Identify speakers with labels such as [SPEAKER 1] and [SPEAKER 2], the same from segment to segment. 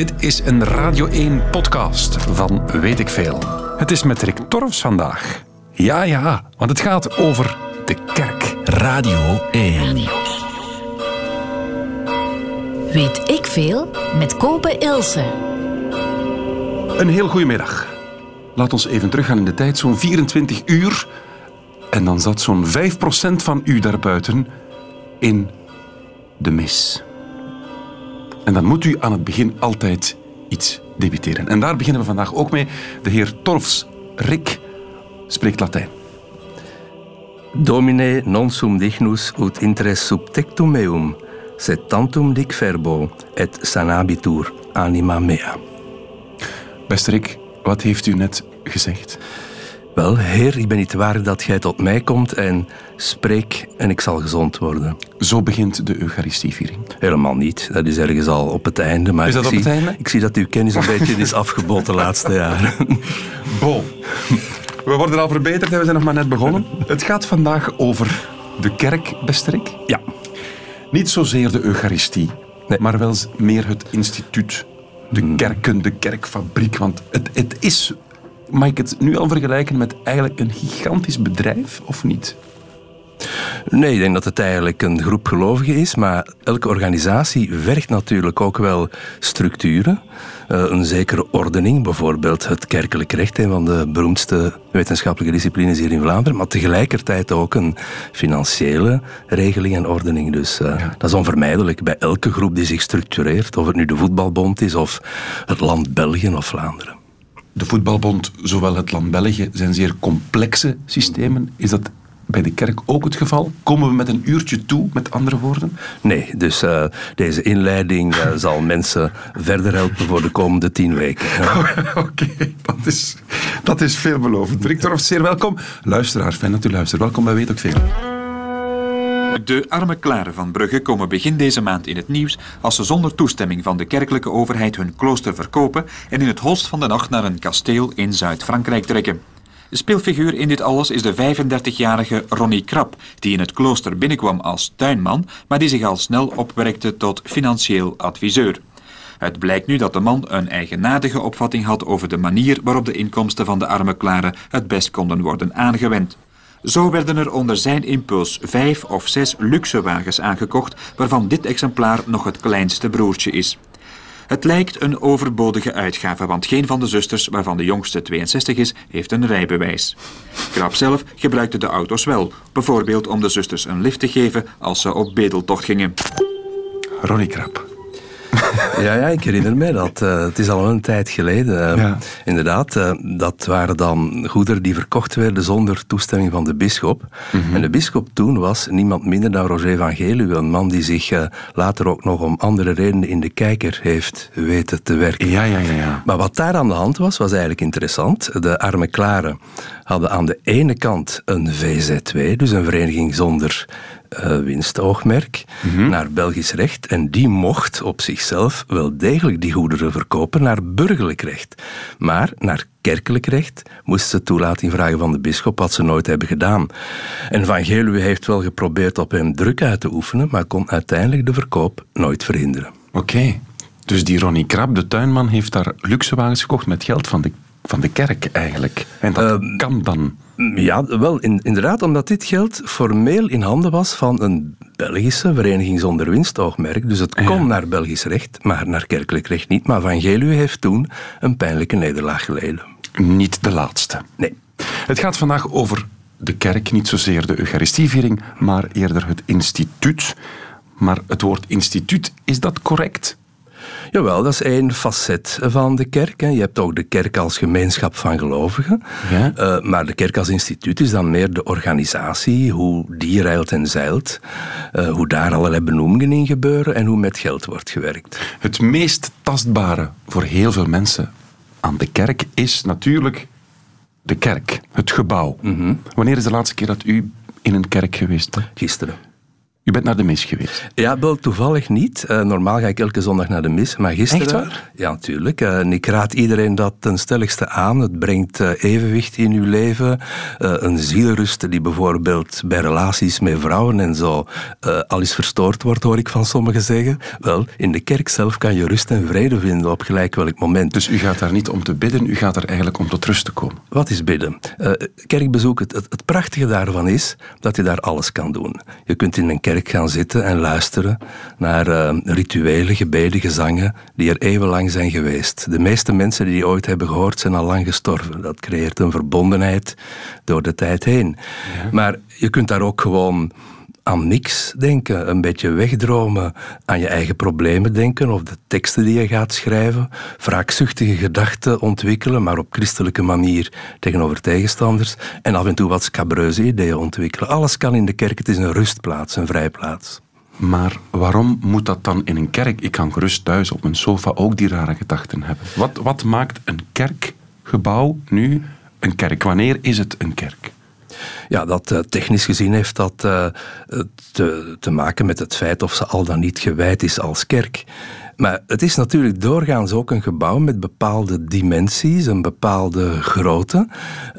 [SPEAKER 1] Dit is een Radio 1 podcast van Weet ik Veel. Het is met Rick Torfs vandaag. Ja, ja, want het gaat over de kerk.
[SPEAKER 2] Radio 1.
[SPEAKER 3] Weet ik veel met Kopen Ilse.
[SPEAKER 1] Een heel goede middag. Laat ons even teruggaan in de tijd, zo'n 24 uur. En dan zat zo'n 5% van u daarbuiten in de mis. En dan moet u aan het begin altijd iets debiteren. En daar beginnen we vandaag ook mee. De heer Torfs, Rick, spreekt Latijn.
[SPEAKER 4] Domine non sum dignus ut interes subtectum meum, sed tantum dic verbo et sanabitur anima mea.
[SPEAKER 1] Beste Rick, wat heeft u net gezegd?
[SPEAKER 4] Wel, Heer, ik ben niet waar dat gij tot mij komt en spreek en ik zal gezond worden.
[SPEAKER 1] Zo begint de Eucharistieviering.
[SPEAKER 4] Helemaal niet. Dat is ergens al op het einde. Maar
[SPEAKER 1] Is dat
[SPEAKER 4] ik
[SPEAKER 1] op
[SPEAKER 4] zie,
[SPEAKER 1] het einde?
[SPEAKER 4] Ik zie dat uw kennis een beetje is afgebot de laatste jaren.
[SPEAKER 1] Bo. We worden al verbeterd en we zijn nog maar net begonnen. Het gaat vandaag over de kerk, beste Rick.
[SPEAKER 4] Ja.
[SPEAKER 1] Niet zozeer de Eucharistie,
[SPEAKER 4] Nee.
[SPEAKER 1] maar wel meer het instituut. De kerken, de kerkfabriek. Want het, het is, mag ik het nu al vergelijken met eigenlijk een gigantisch bedrijf, of niet?
[SPEAKER 4] Nee, ik denk dat het eigenlijk een groep gelovigen is, maar elke organisatie vergt natuurlijk ook wel structuren, eh, een zekere ordening, bijvoorbeeld het kerkelijk recht, een van de beroemdste wetenschappelijke disciplines hier in Vlaanderen, maar tegelijkertijd ook een financiële regeling en ordening. Dus eh, dat is onvermijdelijk bij elke groep die zich structureert, of het nu de voetbalbond is of het land België of Vlaanderen.
[SPEAKER 1] De voetbalbond, zowel het land België, zijn zeer complexe systemen. Is dat bij de kerk ook het geval? Komen we met een uurtje toe, met andere woorden?
[SPEAKER 4] Nee, dus eh, deze inleiding eh, zal mensen verder helpen voor de komende tien weken.
[SPEAKER 1] Oké, dat, is, dat is veelbelovend. Rick Torfs, zeer welkom. Luisteraars, fijn dat u luistert. Welkom bij Weet ook Veel.
[SPEAKER 5] De arme klaren van Brugge komen begin deze maand in het nieuws als ze zonder toestemming van de kerkelijke overheid hun klooster verkopen en in het holst van de nacht naar een kasteel in Zuid-Frankrijk trekken. Speelfiguur in dit alles is de 35-jarige Ronnie Krap, die in het klooster binnenkwam als tuinman, maar die zich al snel opwerkte tot financieel adviseur. Het blijkt nu dat de man een eigenaardige opvatting had over de manier waarop de inkomsten van de arme klaren het best konden worden aangewend. Zo werden er onder zijn impuls vijf of zes luxe wagens aangekocht, waarvan dit exemplaar nog het kleinste broertje is. Het lijkt een overbodige uitgave, want geen van de zusters, waarvan de jongste 62 is, heeft een rijbewijs. Krap zelf gebruikte de auto's wel, bijvoorbeeld om de zusters een lift te geven als ze op bedeltocht gingen.
[SPEAKER 1] Ronnie Krap.
[SPEAKER 4] Ja, ja, ik herinner me dat. eh, het is al een tijd geleden. Eh,
[SPEAKER 1] Ja.
[SPEAKER 4] Inderdaad, eh, dat waren dan goederen die verkocht werden zonder toestemming van de bisschop. En de bisschop toen was niemand minder dan Roger van Geluwe, een man die zich later ook nog om andere redenen in de kijker heeft weten te werken.
[SPEAKER 1] Ja, ja, ja, ja.
[SPEAKER 4] Maar wat daar aan de hand was, was eigenlijk interessant. De arme klaren hadden aan de ene kant een VZ2, dus een vereniging zonder eh, winstoogmerk, naar Belgisch recht. En die mocht op zichzelf wel degelijk die goederen verkopen naar burgerlijk recht. Maar naar kerkelijk recht moest ze toelating vragen van de bisschop, wat ze nooit hebben gedaan. En Van Geluwe heeft wel geprobeerd op hem druk uit te oefenen, maar kon uiteindelijk de verkoop nooit verhinderen.
[SPEAKER 1] Oké. Dus die Ronnie Krap, de tuinman, heeft daar luxe wagens gekocht met geld van de, van de kerk eigenlijk. En dat kan dan.
[SPEAKER 4] Ja, wel, in- inderdaad, omdat dit geld formeel in handen was van een Belgische vereniging zonder winstoogmerk. Dus het kon naar Belgisch recht, maar naar kerkelijk recht niet. Maar Van Geluwe heeft toen een pijnlijke nederlaag geleden.
[SPEAKER 1] Niet de laatste.
[SPEAKER 4] Nee.
[SPEAKER 1] Het gaat vandaag over de kerk, niet zozeer de Eucharistieviering, maar eerder het instituut. Maar het woord instituut, is dat correct?
[SPEAKER 4] Jawel, dat is één facet van de kerk. hè. Je hebt ook de kerk als gemeenschap van gelovigen.
[SPEAKER 1] Ja.
[SPEAKER 4] Eh, maar de kerk als instituut is dan meer de organisatie, hoe die rijlt en zeilt, eh, hoe daar allerlei benoemingen in gebeuren en hoe met geld wordt gewerkt.
[SPEAKER 1] Het meest tastbare voor heel veel mensen aan de kerk is natuurlijk de kerk, het gebouw. Wanneer is de laatste keer dat u in een kerk geweest bent?
[SPEAKER 4] Gisteren.
[SPEAKER 1] U bent naar de mis geweest?
[SPEAKER 4] Ja, wel toevallig niet. Uh, normaal ga ik elke zondag naar de mis. Maar gisteren...
[SPEAKER 1] Echt waar?
[SPEAKER 4] Ja, natuurlijk. Uh, en ik raad iedereen dat ten stelligste aan. Het brengt uh, evenwicht in uw leven. een zielrust die bijvoorbeeld bij relaties met vrouwen en zo al eens verstoord wordt, hoor ik van sommigen zeggen. Wel, in de kerk zelf kan je rust en vrede vinden op gelijk welk moment.
[SPEAKER 1] Dus u gaat daar niet om te bidden, u gaat er eigenlijk om tot rust te komen?
[SPEAKER 4] Wat is bidden? kerkbezoek, het, het, het prachtige daarvan is dat je daar alles kan doen. Je kunt in een kerk gaan zitten en luisteren naar uh, rituele gebeden, gezangen die er eeuwenlang zijn geweest. De meeste mensen die die ooit hebben gehoord zijn al lang gestorven. Dat creëert een verbondenheid door de tijd heen. Maar je kunt daar ook gewoon aan niks denken, een beetje wegdromen, aan je eigen problemen denken of de teksten die je gaat schrijven, wraakzuchtige gedachten ontwikkelen, maar op christelijke manier tegenover tegenstanders en af en toe wat scabreuze ideeën ontwikkelen. Alles kan in de kerk, het is een rustplaats, een vrijplaats.
[SPEAKER 1] Maar waarom moet dat dan in een kerk? Ik kan gerust thuis op mijn sofa ook die rare gedachten hebben. Wat, wat maakt een kerkgebouw nu een kerk? Wanneer is het een kerk?
[SPEAKER 4] Ja, dat, uh, technisch gezien heeft dat uh, te, te maken met het feit of ze al dan niet gewijd is als kerk. Maar het is natuurlijk doorgaans ook een gebouw met bepaalde dimensies, een bepaalde grootte,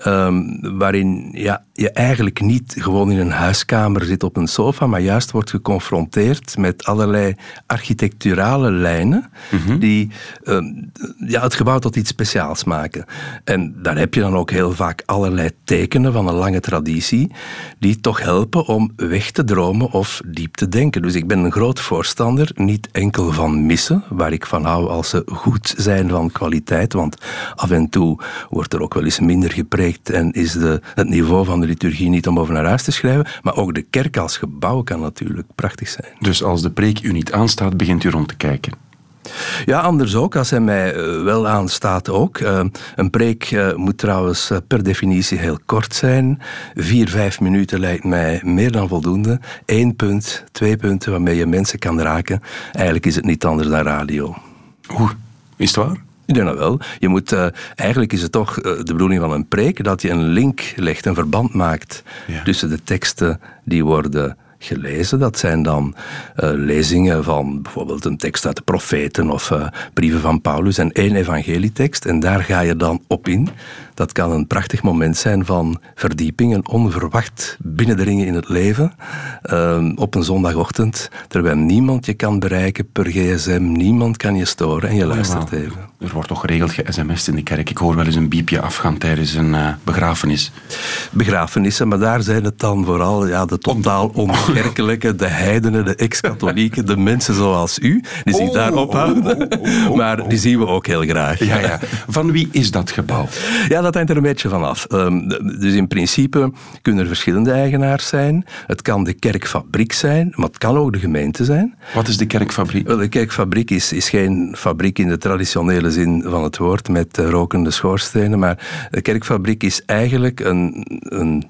[SPEAKER 4] um, waarin ja, je eigenlijk niet gewoon in een huiskamer zit op een sofa, maar juist wordt geconfronteerd met allerlei architecturale lijnen mhm. die um, ja, het gebouw tot iets speciaals maken. En daar heb je dan ook heel vaak allerlei tekenen van een lange traditie die toch helpen om weg te dromen of diep te denken. Dus ik ben een groot voorstander, niet enkel van missen, waar ik van hou als ze goed zijn van kwaliteit. Want af en toe wordt er ook wel eens minder gepreekt en is de, het niveau van de liturgie niet om over naar huis te schrijven. Maar ook de kerk als gebouw kan natuurlijk prachtig zijn.
[SPEAKER 1] Dus als de preek u niet aanstaat, begint u rond te kijken?
[SPEAKER 4] Ja, anders ook, als hij mij eh, wel aanstaat ook. Eh, een preek eh, moet trouwens per definitie heel kort zijn. Vier, vijf minuten lijkt mij meer dan voldoende. Eén punt, twee punten waarmee je mensen kan raken. Eigenlijk is het niet anders dan radio.
[SPEAKER 1] Oeh, is het waar?
[SPEAKER 4] Ik denk dat wel. Je moet, eigenlijk is het toch de bedoeling van een preek dat je een link legt, een verband maakt tussen de teksten die worden gelezen. Dat zijn dan uh, lezingen van bijvoorbeeld een tekst uit de profeten of brieven van Paulus en één evangelietekst. En daar ga je dan op in. Dat kan een prachtig moment zijn van verdieping, een onverwacht binnendringen in het leven. Uh, op een zondagochtend, terwijl niemand je kan bereiken per gsm, niemand kan je storen en je luistert even.
[SPEAKER 1] Er wordt toch geregeld ge-sms'd in de kerk. Ik hoor wel eens een biepje afgaan tijdens een uh, begrafenis.
[SPEAKER 4] Begrafenissen, maar daar zijn het dan vooral ja, de totaal onkerkelijke, de heidenen, de ex-katholieken, de mensen zoals u, die zich oh, daar ophouden. Oh, oh, maar die zien we ook heel graag.
[SPEAKER 1] Ja, ja. Van wie is dat gebouw?
[SPEAKER 4] Ja, dat hangt er een beetje vanaf. Um, dus in principe kunnen er verschillende eigenaars zijn. Het kan de kerkfabriek zijn, maar het kan ook de gemeente zijn.
[SPEAKER 1] Wat is de kerkfabriek?
[SPEAKER 4] Wel, de kerkfabriek is, is geen fabriek in de traditionele zin van het woord met eh, rokende schoorstenen, maar de kerkfabriek is eigenlijk een, een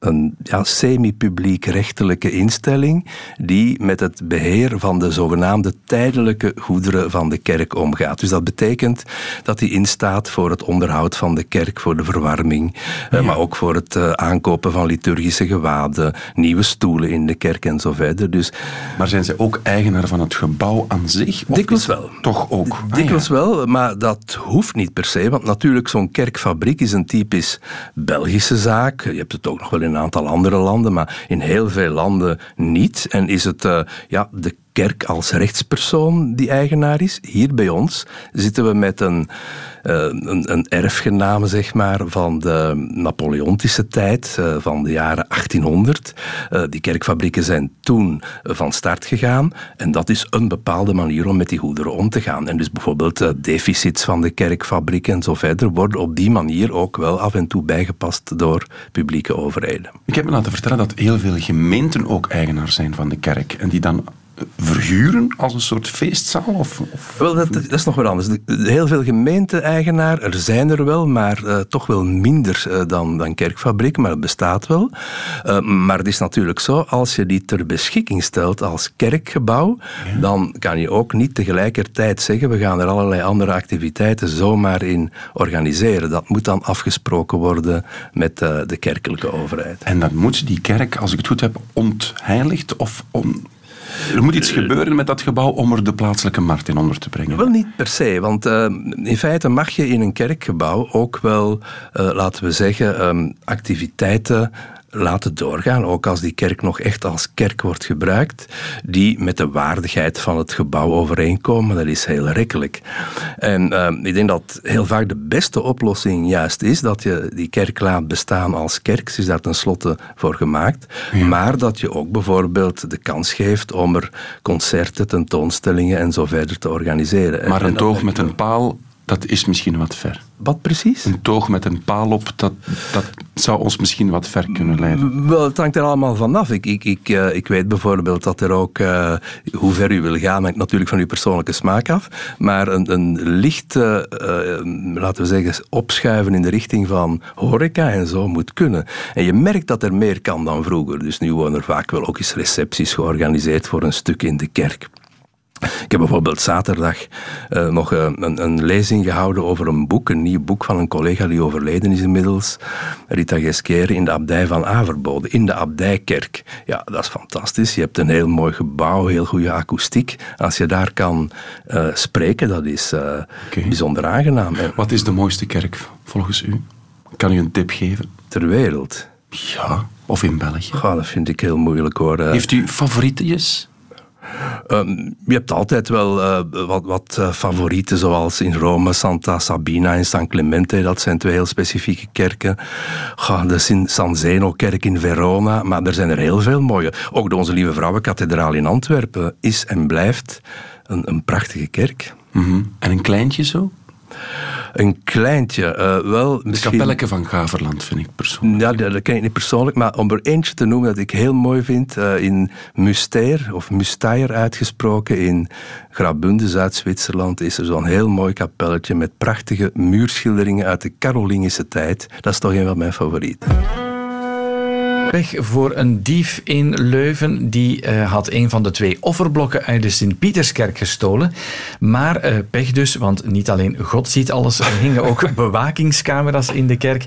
[SPEAKER 4] een ja, semi-publiek rechtelijke instelling die met het beheer van de zogenaamde tijdelijke goederen van de kerk omgaat. Dus dat betekent dat die instaat voor het onderhoud van de kerk, voor de verwarming, eh, maar ook voor het uh, aankopen van liturgische gewaden, nieuwe stoelen in de kerk en zo verder. Dus,
[SPEAKER 1] maar zijn ze ook eigenaar van het gebouw aan zich?
[SPEAKER 4] Dikwijls wel.
[SPEAKER 1] Toch ook?
[SPEAKER 4] Ah, dikwijls wel, maar dat hoeft niet per se, want natuurlijk zo'n kerkfabriek is een typisch Belgische zaak. Je hebt het ook nog wel in een aantal andere landen, maar in heel veel landen niet. En is het uh, ja, de kerk als rechtspersoon die eigenaar is. Hier bij ons zitten we met een, uh, een, een, erfgename zeg maar, van de Napoleontische tijd, uh, van de jaren 1800. Uh, die kerkfabrieken zijn toen van start gegaan en dat is een bepaalde manier om met die goederen om te gaan. En dus bijvoorbeeld deficits van de kerkfabriek en zo verder worden op die manier ook wel af en toe bijgepast door publieke overheden.
[SPEAKER 1] Ik heb me laten vertellen dat heel veel gemeenten ook eigenaar zijn van de kerk en die dan verhuren als een soort feestzaal? Of, of-
[SPEAKER 4] Wel, dat, dat is nog wel anders. De- de- Heel veel gemeente-eigenaar, er zijn er wel, maar eh, toch wel minder eh, dan, dan kerkfabriek, maar het bestaat wel. Eh, maar het is natuurlijk zo, als je die ter beschikking stelt als kerkgebouw, dan kan je ook niet tegelijkertijd zeggen, we gaan er allerlei andere activiteiten zomaar in organiseren. Dat moet dan afgesproken worden met de kerkelijke overheid.
[SPEAKER 1] En dan moet die kerk, als ik het goed heb, ontheiligd of on... Er moet iets gebeuren met dat gebouw om er de plaatselijke markt in onder te brengen.
[SPEAKER 4] Wel niet per se, want eh, in feite mag je in een kerkgebouw ook wel, eh, laten we zeggen, ehm, activiteiten laten doorgaan, ook als die kerk nog echt als kerk wordt gebruikt, die met de waardigheid van het gebouw overeenkomen. Dat is heel rekkelijk. En ehm, ik denk dat heel vaak de beste oplossing juist is dat je die kerk laat bestaan als kerk. Ze is daar tenslotte voor gemaakt. Maar dat je ook bijvoorbeeld de kans geeft om er concerten, tentoonstellingen en zo verder te organiseren.
[SPEAKER 1] Maar
[SPEAKER 4] En
[SPEAKER 1] een toog met een paal, dat is misschien wat ver.
[SPEAKER 4] Wat precies?
[SPEAKER 1] Een toog met een paal op, dat, dat zou ons misschien wat ver kunnen leiden.
[SPEAKER 4] Wel, het hangt er allemaal vanaf. Ik, ik, ik, eh, ik weet bijvoorbeeld dat er ook, eh, hoe ver u wil gaan, hangt natuurlijk van uw persoonlijke smaak af, maar een, een licht, eh, eh, laten we zeggen, opschuiven in de richting van horeca en zo moet kunnen. En je merkt dat er meer kan dan vroeger. Dus nu worden er vaak wel ook eens recepties georganiseerd voor een stuk in de kerk. Ik heb bijvoorbeeld zaterdag eh, nog eh, een, een lezing gehouden over een boek, een nieuw boek van een collega die overleden is inmiddels, Rita Geskere, in de abdij van Averbode, in de abdijkerk. Ja, dat is fantastisch. Je hebt een heel mooi gebouw, heel goede akoestiek. Als je daar kan eh, spreken, dat is
[SPEAKER 1] Oké.
[SPEAKER 4] bijzonder aangenaam. En
[SPEAKER 1] Wat is de mooiste kerk volgens u? Kan u een tip geven?
[SPEAKER 4] ter wereld.
[SPEAKER 1] Ja, of in België.
[SPEAKER 4] Goh, dat vind ik heel moeilijk hoor.
[SPEAKER 1] Heeft u favorietjes?
[SPEAKER 4] Ehm, je hebt altijd wel eh, wat, wat eh, favorieten, zoals in Rome Santa Sabina en San Clemente. Dat zijn twee heel specifieke kerken. De San Zeno-kerk in Verona. Maar er zijn er heel veel mooie. Ook de Onze Lieve Vrouwenkathedraal in Antwerpen is en blijft een, een prachtige kerk.
[SPEAKER 1] Mhm. En een kleintje zo?
[SPEAKER 4] Een kleintje, eh, wel
[SPEAKER 1] De
[SPEAKER 4] misschien...
[SPEAKER 1] kapelleke van Gaverland vind ik persoonlijk.
[SPEAKER 4] Ja, dat, dat ken ik niet persoonlijk, maar om er eentje te noemen dat ik heel mooi vind, eh, in Musteir, of Mustair uitgesproken, in Graubünden, Zuid-Zwitserland, is er zo'n heel mooi kapelletje met prachtige muurschilderingen uit de Carolingische tijd. Dat is toch een van mijn favorieten.
[SPEAKER 2] Weg voor een dief in Leuven. Die eh, had een van de twee offerblokken uit de Sint-Pieterskerk gestolen. Maar eh, pech dus, want niet alleen God ziet alles. Er hingen ook bewakingscamera's in de kerk.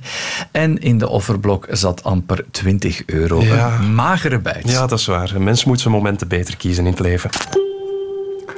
[SPEAKER 2] En in de offerblok zat amper 20 euro.
[SPEAKER 6] Ja.
[SPEAKER 2] Een magere buit.
[SPEAKER 6] Ja, dat is waar. Een mens moet zijn momenten beter kiezen in het leven.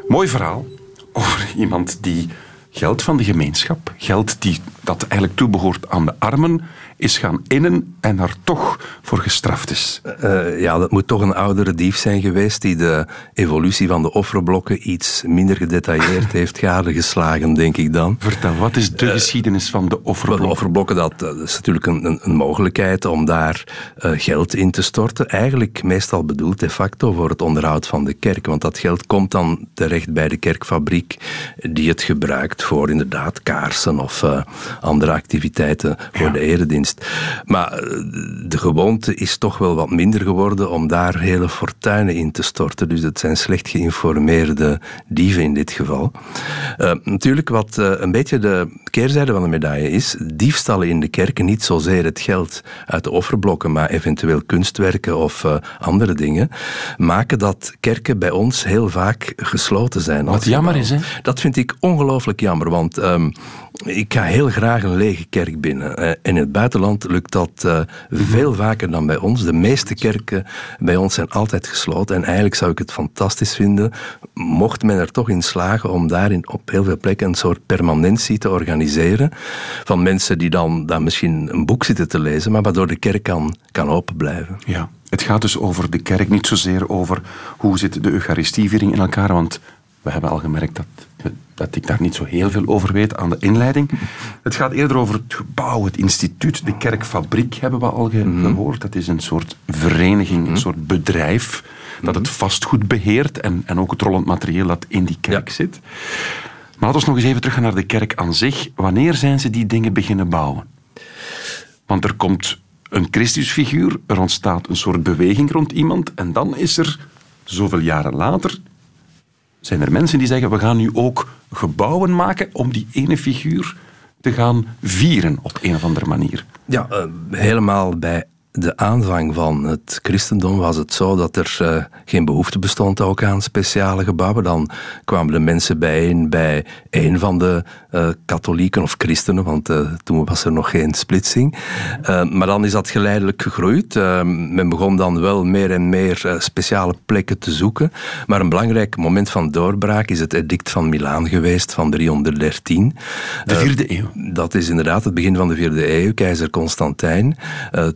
[SPEAKER 1] Mooi verhaal over iemand die geld van de gemeenschap, geld die, dat eigenlijk toebehoort aan de armen, is gaan innen en daar toch voor gestraft is.
[SPEAKER 4] Eh, ja, dat moet toch een oudere dief zijn geweest die de evolutie van de offerblokken iets minder gedetailleerd heeft gadegeslagen, denk ik dan.
[SPEAKER 1] Vertel, wat is de geschiedenis van de
[SPEAKER 4] Wel,
[SPEAKER 1] offerblok?
[SPEAKER 4] De offerblokken, dat, dat is natuurlijk een, een, een mogelijkheid om daar eh, geld in te storten. Eigenlijk meestal bedoeld de facto voor het onderhoud van de kerk. Want dat geld komt dan terecht bij de kerkfabriek die het gebruikt voor inderdaad kaarsen of eh, andere activiteiten voor de eredienst. Maar eh, de gewoonte is toch wel wat minder geworden om daar hele fortuinen in te storten. Dus het zijn slecht geïnformeerde dieven in dit geval. Eh, natuurlijk wat een beetje de keerzijde van de medaille is, diefstallen in de kerken, niet zozeer het geld uit de offerblokken, maar eventueel kunstwerken of andere dingen, maken dat kerken bij ons heel vaak gesloten zijn.
[SPEAKER 1] Wat jammer is, hè?
[SPEAKER 4] Dat vind ik ongelooflijk jammer, want ehm, ik ga heel graag een lege kerk binnen. Eh, in het buitenland lukt dat eh, veel vaker dan bij ons. De meeste kerken bij ons zijn altijd gesloten. En eigenlijk zou ik het fantastisch vinden, mocht men er toch in slagen om daarin op heel veel plekken een soort permanentie te organiseren. Van mensen die dan, dan misschien een boek zitten te lezen, maar waardoor de kerk kan, kan open blijven.
[SPEAKER 1] Ja, het gaat dus over de kerk, niet zozeer over hoe zit de Eucharistieviering in elkaar, want we hebben al gemerkt dat, dat ik daar niet zo heel veel over weet aan de inleiding. Het gaat eerder over het gebouw, het instituut, de kerkfabriek hebben we al ge- gehoord. Dat is een soort vereniging, een soort bedrijf dat het vastgoed beheert en, en ook het rollend materieel dat in die kerk
[SPEAKER 4] Ja.
[SPEAKER 1] zit. Maar laten we nog eens even teruggaan naar de kerk aan zich. Wanneer zijn ze die dingen beginnen bouwen? Want er komt een Christusfiguur, er ontstaat een soort beweging rond iemand en dan is er zoveel jaren later, zijn er mensen die zeggen, we gaan nu ook gebouwen maken om die ene figuur te gaan vieren op een of andere manier.
[SPEAKER 4] Ja, uh, helemaal bij de aanvang van het christendom was het zo dat er uh, geen behoefte bestond ook aan speciale gebouwen. Dan kwamen de mensen bijeen bij een van de uh, katholieken of christenen, want uh, toen was er nog geen splitsing. maar dan is dat geleidelijk gegroeid. men begon dan wel meer en meer speciale plekken te zoeken. Maar een belangrijk moment van doorbraak is het edict van Milaan geweest van 313.
[SPEAKER 1] De vierde eeuw.
[SPEAKER 4] Dat is inderdaad het begin van de vierde eeuw, keizer Constantijn.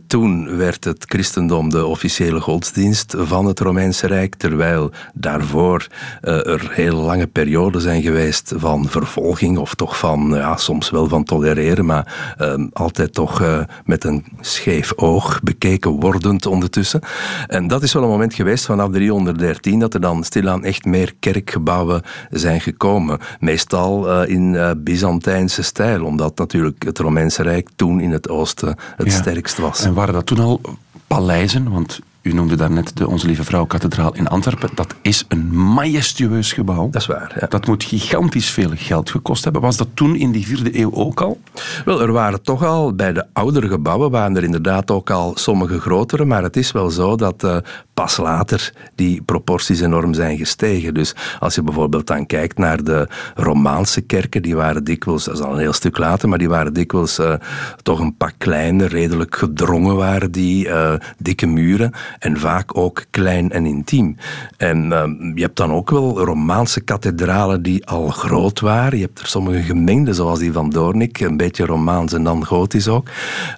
[SPEAKER 4] toen werd het christendom de officiële godsdienst van het Romeinse Rijk, terwijl daarvoor uh, er heel lange perioden zijn geweest van vervolging of toch van, ja, soms wel van tolereren, maar uh, altijd toch uh, met een scheef oog bekeken wordend ondertussen. En dat is wel een moment geweest vanaf 313 dat er dan stilaan echt meer kerkgebouwen zijn gekomen. Meestal in Byzantijnse stijl, omdat natuurlijk het Romeinse Rijk toen in het oosten het ja. sterkst was.
[SPEAKER 1] En waren dat toen al paleizen, want u noemde daarnet de Onze Lieve Vrouw Kathedraal in Antwerpen. Dat is een majestueus gebouw.
[SPEAKER 4] Dat is waar. Ja.
[SPEAKER 1] Dat moet gigantisch veel geld gekost hebben. Was dat toen in die vierde eeuw ook al?
[SPEAKER 4] Wel, er waren toch al bij de oudere gebouwen waren er inderdaad ook al sommige grotere, maar het is wel zo dat uh, pas later die proporties enorm zijn gestegen. Dus als je bijvoorbeeld dan kijkt naar de Romaanse kerken, die waren dikwijls, dat is al een heel stuk later, maar die waren dikwijls uh, toch een pak kleiner, redelijk gedrongen waren die, uh, dikke muren en vaak ook klein en intiem. En uh, je hebt dan ook wel Romaanse kathedralen die al groot waren. Je hebt er sommige gemengde, zoals die van Doornik, een beetje Romaans en dan gotisch ook.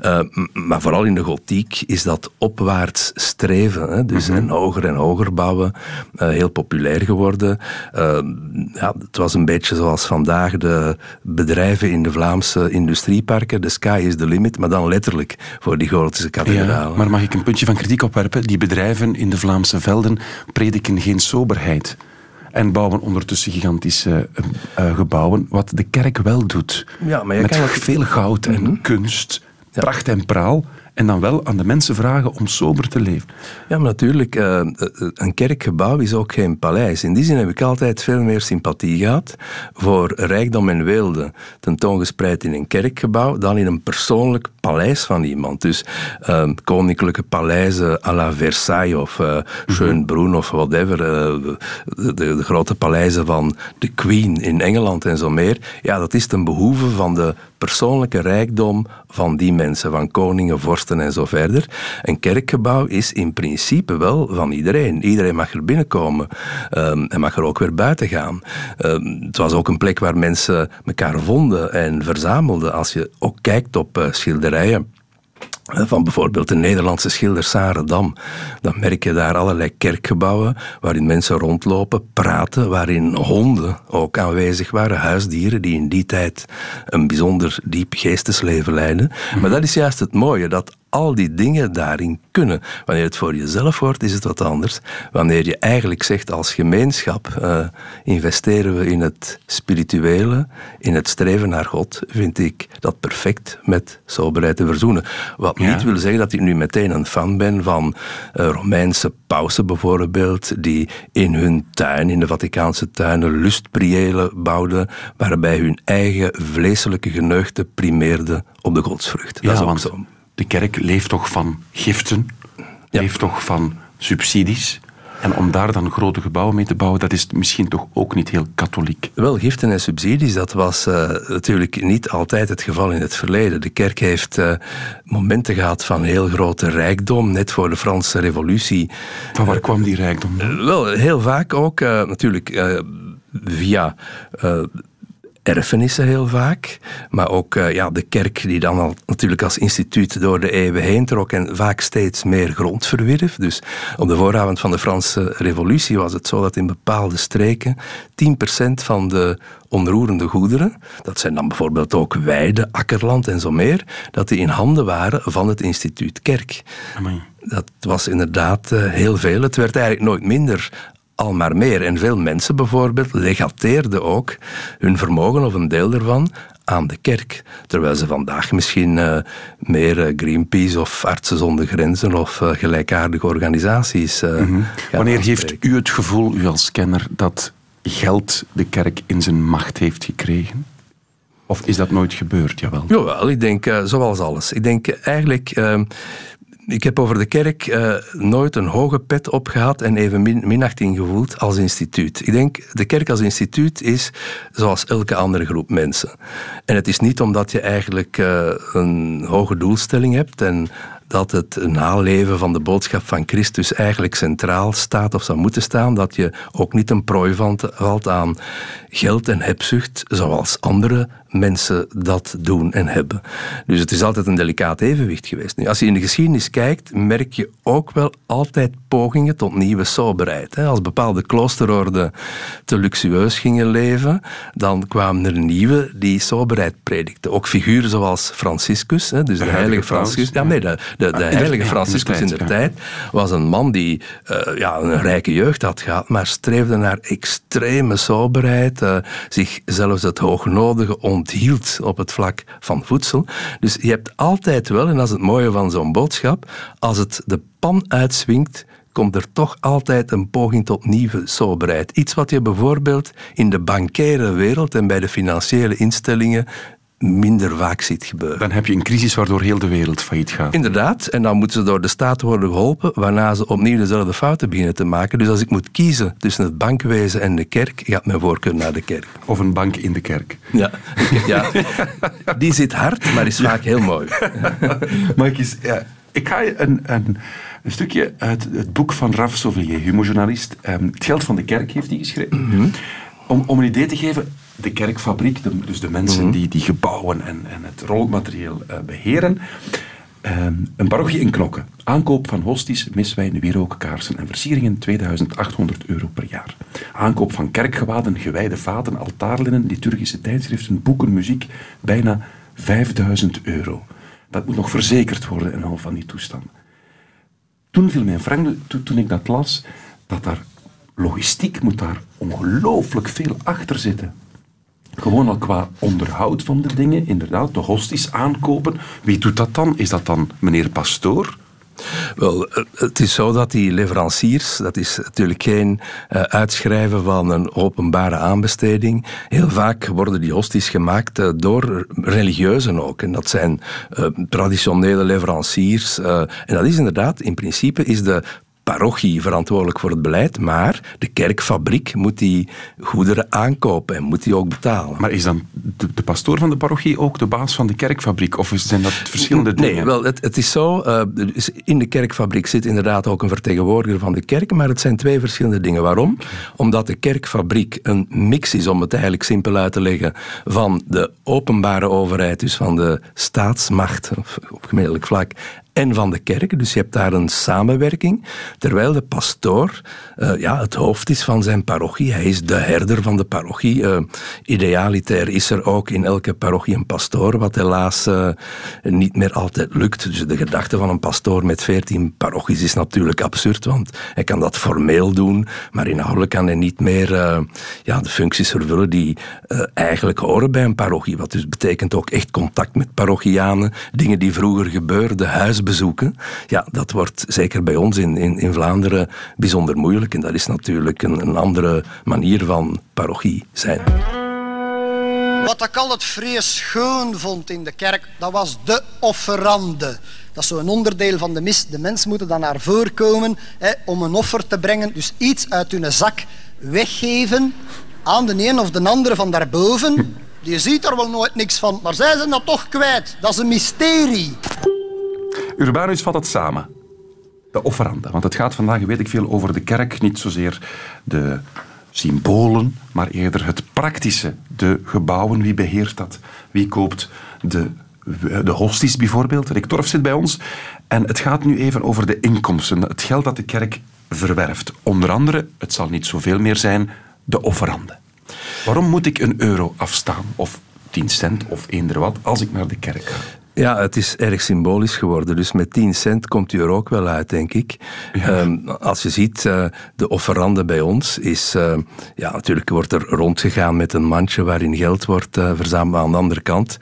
[SPEAKER 4] Uh, maar vooral in de gotiek is dat opwaarts streven. Hè? Dus. En hoger en hoger bouwen, uh, heel populair geworden. ja, het was een beetje zoals vandaag de bedrijven in de Vlaamse industrieparken. The sky is the limit, maar dan letterlijk voor die gotische kathedralen.
[SPEAKER 1] Ja, maar mag ik een puntje van kritiek opwerpen? Die bedrijven in de Vlaamse velden prediken geen soberheid en bouwen ondertussen gigantische uh, gebouwen, wat de kerk wel doet.
[SPEAKER 4] Ja, maar je
[SPEAKER 1] Met
[SPEAKER 4] kan ook...
[SPEAKER 1] veel goud en mm -hmm. kunst, pracht en praal. En dan wel aan de mensen vragen om sober te leven.
[SPEAKER 4] Ja, maar natuurlijk, uh, een kerkgebouw is ook geen paleis. In die zin heb ik altijd veel meer sympathie gehad voor rijkdom en weelde tentoongespreid in een kerkgebouw dan in een persoonlijk paleis van iemand. Dus uh, koninklijke paleizen à la Versailles of uh, Schönbrunn of whatever, de, de, de, grote paleizen van de Queen in Engeland en zo meer. Ja, dat is ten behoeve van de persoonlijke rijkdom van die mensen, van koningen, vorsten en zo verder. Een kerkgebouw is in principe wel van iedereen. Iedereen mag er binnenkomen um, en mag er ook weer buiten gaan. Um, het was ook een plek waar mensen elkaar vonden en verzamelden. Als je ook kijkt op uh, schilderijen van bijvoorbeeld de Nederlandse schilder Sarah Dam. Dan merk je daar allerlei kerkgebouwen waarin mensen rondlopen, praten, waarin honden ook aanwezig waren, huisdieren die in die tijd een bijzonder diep geestesleven leiden. Maar dat is juist het mooie, dat al die dingen daarin kunnen. Wanneer het voor jezelf wordt, is het wat anders. Wanneer je eigenlijk zegt als gemeenschap, uh, investeren we in het spirituele, in het streven naar God, vind ik dat perfect met soberheid te verzoenen. Wat ja. niet wil zeggen dat ik nu meteen een fan ben van uh, Romeinse pausen bijvoorbeeld, die in hun tuin, in de Vaticaanse tuinen, lustpriëlen bouwden, waarbij hun eigen vleeselijke geneugten primeerden op de godsvrucht.
[SPEAKER 1] Ja,
[SPEAKER 4] dat is ook
[SPEAKER 1] want
[SPEAKER 4] zo.
[SPEAKER 1] De kerk leeft toch van giften,
[SPEAKER 4] Ja.
[SPEAKER 1] leeft toch van subsidies. En om daar dan grote gebouwen mee te bouwen, dat is misschien toch ook niet heel katholiek.
[SPEAKER 4] Wel, giften en subsidies, dat was uh, natuurlijk niet altijd het geval in het verleden. De kerk heeft uh, momenten gehad van heel grote rijkdom, net voor de Franse revolutie.
[SPEAKER 1] Van waar kwam die rijkdom
[SPEAKER 4] wel, heel vaak ook natuurlijk via erfenissen heel vaak, maar ook uh, ja, de kerk die dan al natuurlijk als instituut door de eeuwen heen trok en vaak steeds meer grond verwierf. Dus op de vooravond van de Franse revolutie was het zo dat in bepaalde streken 10% van de onroerende goederen, dat zijn dan bijvoorbeeld ook weide, akkerland en zo meer, dat die in handen waren van het instituut kerk. Dat was inderdaad uh, heel veel. Het werd eigenlijk nooit minder al maar meer. En veel mensen bijvoorbeeld legateerden ook hun vermogen of een deel ervan aan de kerk. Terwijl ze vandaag misschien uh, meer uh, Greenpeace of Artsen zonder Grenzen of uh, gelijkaardige organisaties. Mm -hmm.
[SPEAKER 1] Wanneer heeft u het gevoel, u als kenner, dat geld de kerk in zijn macht heeft gekregen? Of is dat nooit gebeurd? Jawel.
[SPEAKER 4] Jawel, ik denk zoals alles. Ik denk eigenlijk ehm, ik heb over de kerk uh, nooit een hoge pet opgehad en even min, minachting gevoeld als instituut. Ik denk, de kerk als instituut is zoals elke andere groep mensen. En het is niet omdat je eigenlijk uh, een hoge doelstelling hebt en dat het naleven van de boodschap van Christus eigenlijk centraal staat of zou moeten staan, dat je ook niet een prooi valt aan geld en hebzucht, zoals andere mensen dat doen en hebben. Dus het is altijd een delicaat evenwicht geweest. Nu, als je in de geschiedenis kijkt, merk je ook wel altijd pogingen tot nieuwe soberheid. Als bepaalde kloosterorden te luxueus gingen leven, dan kwamen er nieuwe die soberheid predikten. Ook figuren zoals Franciscus, dus de, heilige Franciscus. Ja, nee, de, de, de heilige Franciscus in de tijd was een man die uh, ja, een rijke jeugd had gehad, maar streefde naar extreme soberheid, uh, zich zelfs het hoognodige onthield op het vlak van voedsel. Dus je hebt altijd wel, en dat is het mooie van zo'n boodschap, als het de pan uitswingt, komt er toch altijd een poging tot nieuwe soberheid. Iets wat je bijvoorbeeld in de bankaire wereld en bij de financiële instellingen minder vaak ziet gebeuren.
[SPEAKER 1] Dan heb je een crisis waardoor heel de wereld failliet gaat.
[SPEAKER 4] Inderdaad, en dan moeten ze door de staat worden geholpen, waarna ze opnieuw dezelfde fouten beginnen te maken. Dus als ik moet kiezen tussen het bankwezen en de kerk, gaat mijn voorkeur naar de kerk.
[SPEAKER 1] Of een bank in de kerk.
[SPEAKER 4] Ja, ja. die zit hard, maar is vaak heel mooi.
[SPEAKER 1] maar ik, ja, ik ga je een, een, een, stukje uit het boek van Raf Sauvier, humorjournalist. Um, het geld van de kerk heeft hij geschreven. Mhm. om, om een idee te geven, de kerkfabriek, dus de mensen mhm. die die gebouwen en, en het rolmaterieel uh, beheren. Um, een parochie in Knokken. Aankoop van hosties, miswijn, wierook, kaarsen en versieringen 2800 euro per jaar. Aankoop van kerkgewaden, gewijde vaten, altaarlinnen, liturgische tijdschriften, boeken, muziek, bijna 5000 euro. Dat moet nog verzekerd worden en al van die toestanden. Toen viel mijn frank, toen ik dat las, dat daar logistiek moet daar ongelooflijk veel achter zitten. Gewoon al qua onderhoud van de dingen, inderdaad, de hosties aankopen. Wie doet dat dan? Is dat dan meneer Pastoor?
[SPEAKER 4] Wel, het is zo dat die leveranciers, dat is natuurlijk geen uh, uitschrijven van een openbare aanbesteding. Heel vaak worden die hosties gemaakt uh, door religieuzen ook. En dat zijn traditionele leveranciers. en dat is inderdaad, in principe, is de parochie verantwoordelijk voor het beleid, maar de kerkfabriek moet die goederen aankopen en moet die ook betalen.
[SPEAKER 1] Maar is dan de, pastoor van de parochie ook de baas van de kerkfabriek? Of zijn dat verschillende dingen?
[SPEAKER 4] Nee, wel, het, het is zo. Uh, in de kerkfabriek zit inderdaad ook een vertegenwoordiger van de kerk, maar het zijn twee verschillende dingen. Waarom? Omdat de kerkfabriek een mix is, om het eigenlijk simpel uit te leggen, van de openbare overheid, dus van de staatsmacht op gemeentelijk vlak, en van de kerk. Dus je hebt daar een samenwerking. Terwijl de pastoor uh, ja, het hoofd is van zijn parochie. Hij is de herder van de parochie. Uh, idealitair is er ook in elke parochie een pastoor, wat helaas uh, niet meer altijd lukt. Dus de gedachte van een pastoor met veertien parochies is natuurlijk absurd, want hij kan dat formeel doen, maar inhoudelijk kan hij niet meer ja, de functies vervullen die eigenlijk horen bij een parochie. Wat dus betekent ook echt contact met parochianen, dingen die vroeger gebeurden, huis bezoeken. Ja, dat wordt zeker bij ons in, in, in Vlaanderen bijzonder moeilijk. En dat is natuurlijk een, een andere manier van parochie zijn.
[SPEAKER 7] Wat ik altijd vrees schoon vond in de kerk, dat was de offerande. Dat is zo'n onderdeel van de mis. De mensen moeten dan naar voren komen hè, om een offer te brengen. Dus iets uit hun zak weggeven aan de een of de andere van daarboven. Je ziet er wel nooit niks van, maar zij zijn dat toch kwijt. Dat is een mysterie.
[SPEAKER 1] Urbanus vat het samen. De offerande. Want het gaat vandaag, weet ik veel, over de kerk. Niet zozeer de symbolen, maar eerder het praktische. De gebouwen, wie beheert dat? Wie koopt de, de hosties bijvoorbeeld? Rick Torf zit bij ons. En het gaat nu even over de inkomsten. Het geld dat de kerk verwerft. Onder andere, het zal niet zoveel meer zijn, de offerande. Waarom moet ik een euro afstaan? Of 10 cent of eender wat als ik naar de kerk ga?
[SPEAKER 4] Ja, het is erg symbolisch geworden. Dus met 10 cent komt u er ook wel uit, denk ik. Ehm, als je ziet, uh, de offerande bij ons is... Uh, ja, natuurlijk wordt er rondgegaan met een mandje waarin geld wordt uh, verzameld. Aan de andere kant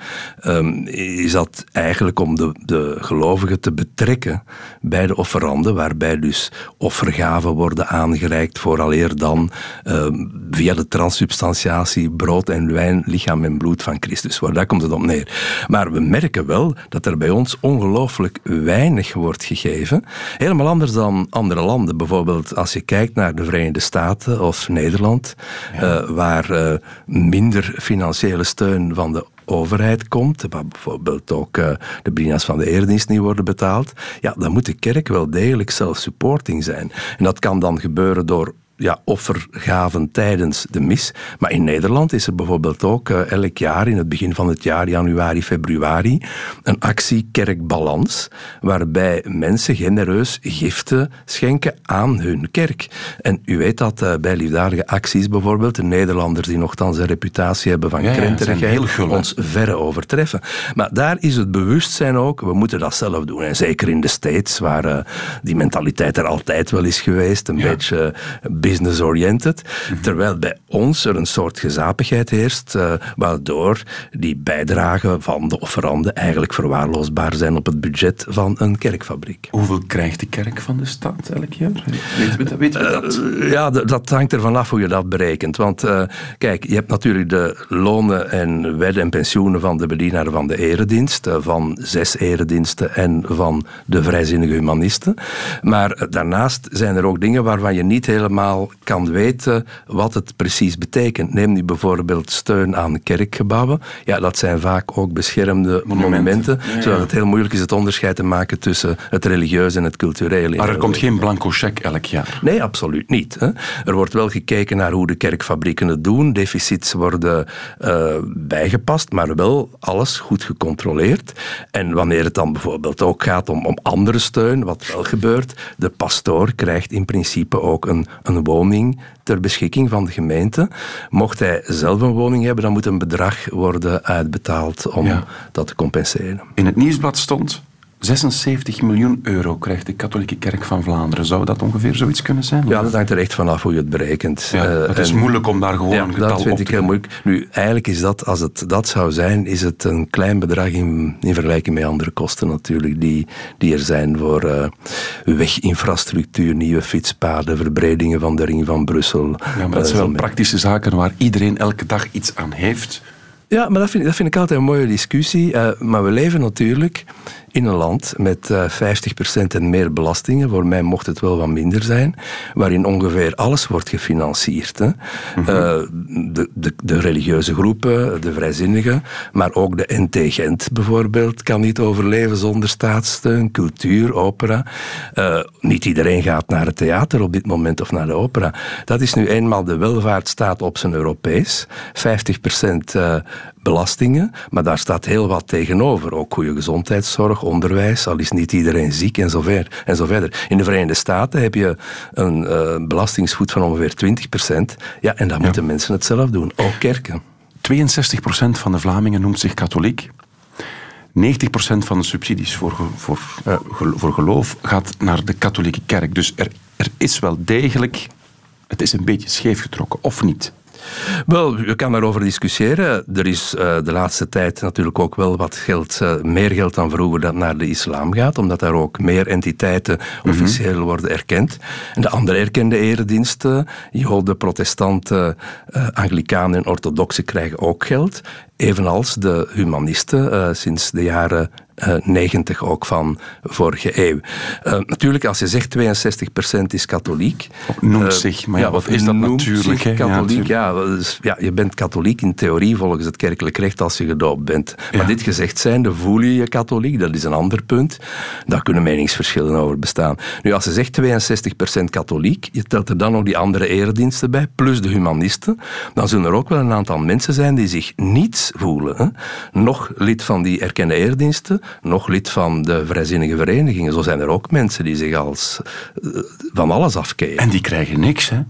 [SPEAKER 4] um, is dat eigenlijk om de, de gelovigen te betrekken bij de offerande, waarbij dus offergaven worden aangereikt vooraleer dan ehm, via de transsubstantiatie brood en wijn, lichaam en bloed van Christus wordt. Daar komt het op neer. Maar we merken wel dat er bij ons ongelooflijk weinig wordt gegeven. Helemaal anders dan andere landen. Bijvoorbeeld als je kijkt naar de Verenigde Staten of Nederland, uh, waar uh, minder financiële steun van de overheid komt, waar bijvoorbeeld ook uh, de brina's van de eerdienst niet worden betaald, ja, dan moet de kerk wel degelijk self-supporting zijn. En dat kan dan gebeuren door ja, offergaven tijdens de mis. Maar in Nederland is er bijvoorbeeld ook uh, elk jaar, in het begin van het jaar, januari, februari, een actie Kerkbalans, waarbij mensen genereus giften schenken aan hun kerk. En u weet dat uh, bij liefdadige acties bijvoorbeeld, de Nederlanders die nogthans een reputatie hebben van ja, krenterigheid, ja, ons verre overtreffen. Maar daar is het bewustzijn ook, we moeten dat zelf doen. En zeker in de States, waar uh, die mentaliteit er altijd wel is geweest, een ja. beetje business-oriented. Terwijl bij ons er een soort gezapigheid heerst, uh, waardoor die bijdragen van de offeranden eigenlijk verwaarloosbaar zijn op het budget van een kerkfabriek.
[SPEAKER 1] Hoeveel krijgt de kerk van de staat elk jaar? Weet we, weet we dat?
[SPEAKER 4] Uh, ja, dat hangt ervan af hoe je dat berekent. Want uh, kijk, je hebt natuurlijk de lonen en wedden en pensioenen van de bedienaar van de eredienst, van zes erediensten en van de vrijzinnige humanisten. Maar daarnaast zijn er ook dingen waarvan je niet helemaal kan weten wat het precies betekent. Neem nu bijvoorbeeld steun aan kerkgebouwen. Ja, dat zijn vaak ook beschermde monumenten, monumenten ja, zodat het heel moeilijk is het onderscheid te maken tussen het religieuze en het culturele.
[SPEAKER 1] Maar er komt geen blanco cheque elk jaar?
[SPEAKER 4] Nee, absoluut niet. Hè. Er wordt wel gekeken naar hoe de kerkfabrieken het doen. Deficits worden uh, bijgepast, maar wel alles goed gecontroleerd. En wanneer het dan bijvoorbeeld ook gaat om, om andere steun, wat wel gebeurt, de pastoor krijgt in principe ook een, een woning ter beschikking van de gemeente. Mocht hij zelf een woning hebben, dan moet een bedrag worden uitbetaald om ja. dat te compenseren.
[SPEAKER 1] In het nieuwsblad stond 76 miljoen euro krijgt de katholieke kerk van Vlaanderen. Zou dat ongeveer zoiets kunnen zijn?
[SPEAKER 4] Ja, dat hangt er echt vanaf hoe je het berekent.
[SPEAKER 1] Ja, het is en, moeilijk om daar gewoon
[SPEAKER 4] ja,
[SPEAKER 1] een getal
[SPEAKER 4] dat vind
[SPEAKER 1] op
[SPEAKER 4] ik
[SPEAKER 1] te
[SPEAKER 4] heel moeilijk. Nu, eigenlijk is dat, als het dat zou zijn, is het een klein bedrag in, in vergelijking met andere kosten natuurlijk, die, die er zijn voor uh, weginfrastructuur, nieuwe fietspaden, verbredingen van de ring van Brussel.
[SPEAKER 1] Ja, maar dat zijn wel praktische zaken waar iedereen elke dag iets aan heeft.
[SPEAKER 4] Ja, maar dat vind, dat vind ik altijd een mooie discussie. Maar we leven natuurlijk in een land met uh, 50% en meer belastingen, voor mij mocht het wel wat minder zijn, waarin ongeveer alles wordt gefinancierd. Hè. Mm -hmm. uh, de, de, de, religieuze groepen, de vrijzinnigen, maar ook de NT Gent bijvoorbeeld kan niet overleven zonder staatssteun, cultuur, opera. Uh, niet iedereen gaat naar het theater op dit moment of naar de opera. Dat is nu eenmaal de welvaartsstaat op zijn Europees. 50% belastingen, maar daar staat heel wat tegenover. Ook goede gezondheidszorg, onderwijs, al is niet iedereen ziek en zo, ver, en zo verder. In de Verenigde Staten heb je een uh, belastingsvoet van ongeveer 20 procent. Ja, en dan ja. moeten mensen het zelf doen, ook kerken.
[SPEAKER 1] 62 procent van de Vlamingen noemt zich katholiek. 90 procent van de subsidies voor, voor, uh, voor geloof gaat naar de katholieke kerk. Dus er, er is wel degelijk... Het is een beetje scheef getrokken, of niet?
[SPEAKER 4] Wel, je kan daarover discussiëren. Er is uh, de laatste tijd natuurlijk ook wel wat geld, uh, meer geld dan vroeger dat naar de islam gaat, omdat daar ook meer entiteiten officieel mm-hmm. worden erkend. En de andere erkende erediensten, Joden, protestanten, uh, Anglikanen en orthodoxen krijgen ook geld. Evenals de humanisten sinds de jaren uh, 90 ook van vorige eeuw. Uh, natuurlijk, als je zegt 62% is katholiek.
[SPEAKER 1] Noemt uh, zich, maar ja, wat is dat natuurlijk?
[SPEAKER 4] Zich katholiek, ja, ja, dus, ja, je bent katholiek in theorie volgens het kerkelijk recht als je gedoopt bent. Maar ja. dit gezegd zijnde, voel je je katholiek? Dat is een ander punt. Daar kunnen meningsverschillen over bestaan. Nu, als je zegt 62% katholiek, je telt er dan nog die andere erediensten bij, plus de humanisten, dan zullen er ook wel een aantal mensen zijn die zich niets voelen. Hè? Nog lid van die erkende erediensten, nog lid van de vrijzinnige verenigingen. Zo zijn er ook mensen die zich als uh, van alles afkeren.
[SPEAKER 1] En die krijgen niks, hè?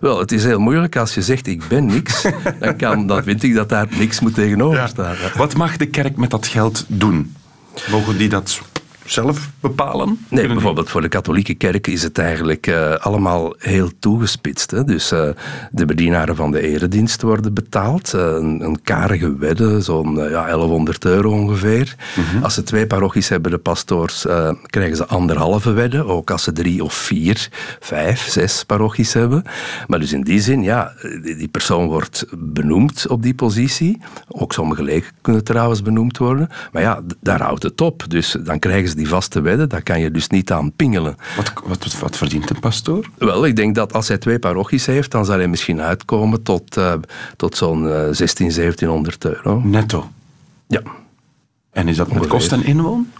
[SPEAKER 4] Wel, het is heel moeilijk als je zegt ik ben niks, dan, kan, dan vind ik dat daar niks moet tegenover
[SPEAKER 1] ja.
[SPEAKER 4] staan.
[SPEAKER 1] Wat mag de kerk met dat geld doen? Mogen die dat zelf bepalen?
[SPEAKER 4] Nee, bijvoorbeeld voor de katholieke kerk is het eigenlijk eh, allemaal heel toegespitst. Hè? Dus eh, de bedienaren van de eredienst worden betaald. eh, een, een karige wedde, zo'n ja, 1100 euro ongeveer. Als ze twee parochies hebben, de pastoors, krijgen ze anderhalve wedde. Ook als ze drie of vier, vijf, zes parochies hebben. Maar dus in die zin, ja, die, persoon wordt benoemd op die positie. Ook sommige leken kunnen trouwens benoemd worden. Maar ja, daar houdt het op. Dus dan krijgen ze die vaste wedden. Daar kan je dus niet aan pingelen.
[SPEAKER 1] Wat, wat, wat, verdient een pastoor?
[SPEAKER 4] Wel, ik denk dat als hij twee parochies heeft, dan zal hij misschien uitkomen tot, eh, tot zo'n eh 16, 1700 euro.
[SPEAKER 1] Netto.
[SPEAKER 4] Ja.
[SPEAKER 1] En is dat met kost en inwoon?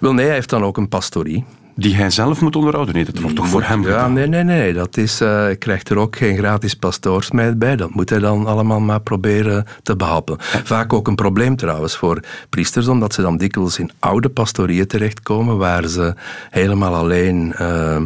[SPEAKER 4] Wel, nee, hij heeft dan ook een pastorie.
[SPEAKER 1] Die hij zelf moet onderhouden? Nee, dat wordt toch voor hem
[SPEAKER 4] Ja,
[SPEAKER 1] gedaan?
[SPEAKER 4] nee, nee, nee. Dat is, eh, hij krijgt er ook geen gratis pastoorsmeid bij. Dat moet hij dan allemaal maar proberen te behappen. Vaak ook een probleem trouwens voor priesters, omdat ze dan dikwijls in oude pastorieën terechtkomen, waar ze helemaal alleen eh,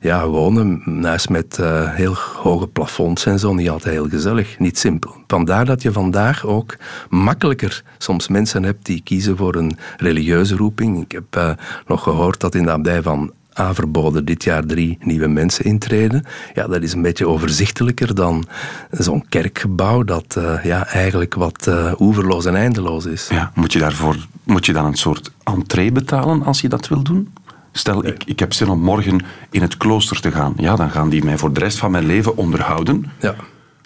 [SPEAKER 4] ja, wonen. Huis met eh, heel hoge plafonds en zo. Niet altijd heel gezellig. Niet simpel. Vandaar dat je vandaag ook makkelijker soms mensen hebt die kiezen voor een religieuze roeping. Ik heb eh, nog gehoord dat in de abdij van Averboden dit jaar drie nieuwe mensen intreden. Ja, dat is een beetje overzichtelijker dan zo'n kerkgebouw dat eh, ja, eigenlijk wat eh, oeverloos en eindeloos is.
[SPEAKER 1] Ja, moet je daarvoor moet je dan een soort entree betalen als je dat wil doen? Stel, ik, ik heb zin om morgen in het klooster te gaan. Ja, dan gaan die mij voor de rest van mijn leven onderhouden.
[SPEAKER 4] Ja.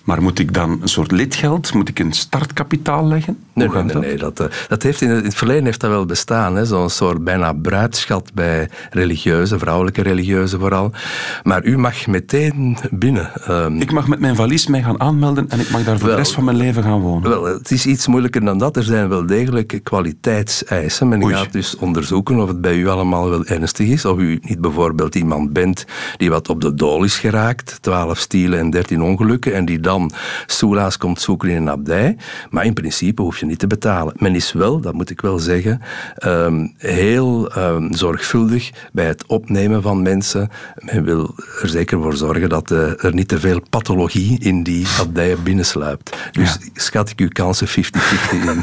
[SPEAKER 1] Maar moet ik dan een soort lidgeld, moet ik een startkapitaal leggen?
[SPEAKER 4] Nee, nee,
[SPEAKER 1] dat?
[SPEAKER 4] nee, dat, eh, dat heeft in, het, in het verleden heeft dat wel bestaan. hè, Zo'n soort bijna bruidschat bij religieuze, vrouwelijke religieuze vooral. Maar u mag meteen binnen. Ehm,
[SPEAKER 1] Ik mag met mijn valies mij gaan aanmelden en ik mag daar voor
[SPEAKER 4] Wel,
[SPEAKER 1] de rest van mijn leven gaan wonen.
[SPEAKER 4] Wel, het is iets moeilijker dan dat. Er zijn wel degelijk kwaliteitseisen. Men
[SPEAKER 1] Oei.
[SPEAKER 4] gaat dus onderzoeken of het bij u allemaal wel ernstig is. Of u niet bijvoorbeeld iemand bent die wat op de dool is geraakt. 12 stielen en 13 ongelukken. En die dan soelaas komt zoeken in een abdij. Maar in principe hoef je niet te betalen. Men is wel, dat moet ik wel zeggen, ehm, heel ehm, zorgvuldig bij het opnemen van mensen. Men wil er zeker voor zorgen dat eh, er niet te veel pathologie in die abdijen binnensluipt. Dus schat ik uw kansen 50-50 in.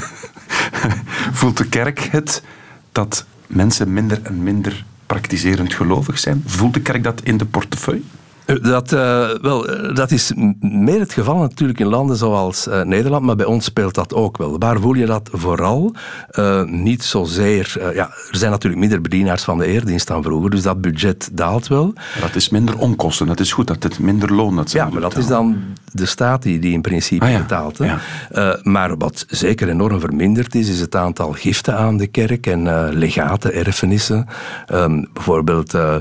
[SPEAKER 1] Voelt de kerk het dat mensen minder en minder praktiserend gelovig zijn? Voelt de kerk dat in de portefeuille?
[SPEAKER 4] Dat, eh, wel, dat is meer het geval natuurlijk in landen zoals eh, Nederland, maar bij ons speelt dat ook wel. Waar voel je dat vooral? Eh, niet zozeer... ja, er zijn natuurlijk minder bedienaars van de eerdienst dan vroeger, dus dat budget daalt wel.
[SPEAKER 1] Dat is minder onkosten, dat is goed, dat het minder loon dat ze
[SPEAKER 4] Ja, maar dat is dan de staat die, die in principe
[SPEAKER 1] Ah, ja.
[SPEAKER 4] betaalt. Hè?
[SPEAKER 1] Ja.
[SPEAKER 4] Eh, maar wat zeker enorm verminderd is, is het aantal giften aan de kerk en eh, legaten, erfenissen. Ehm, bijvoorbeeld eh,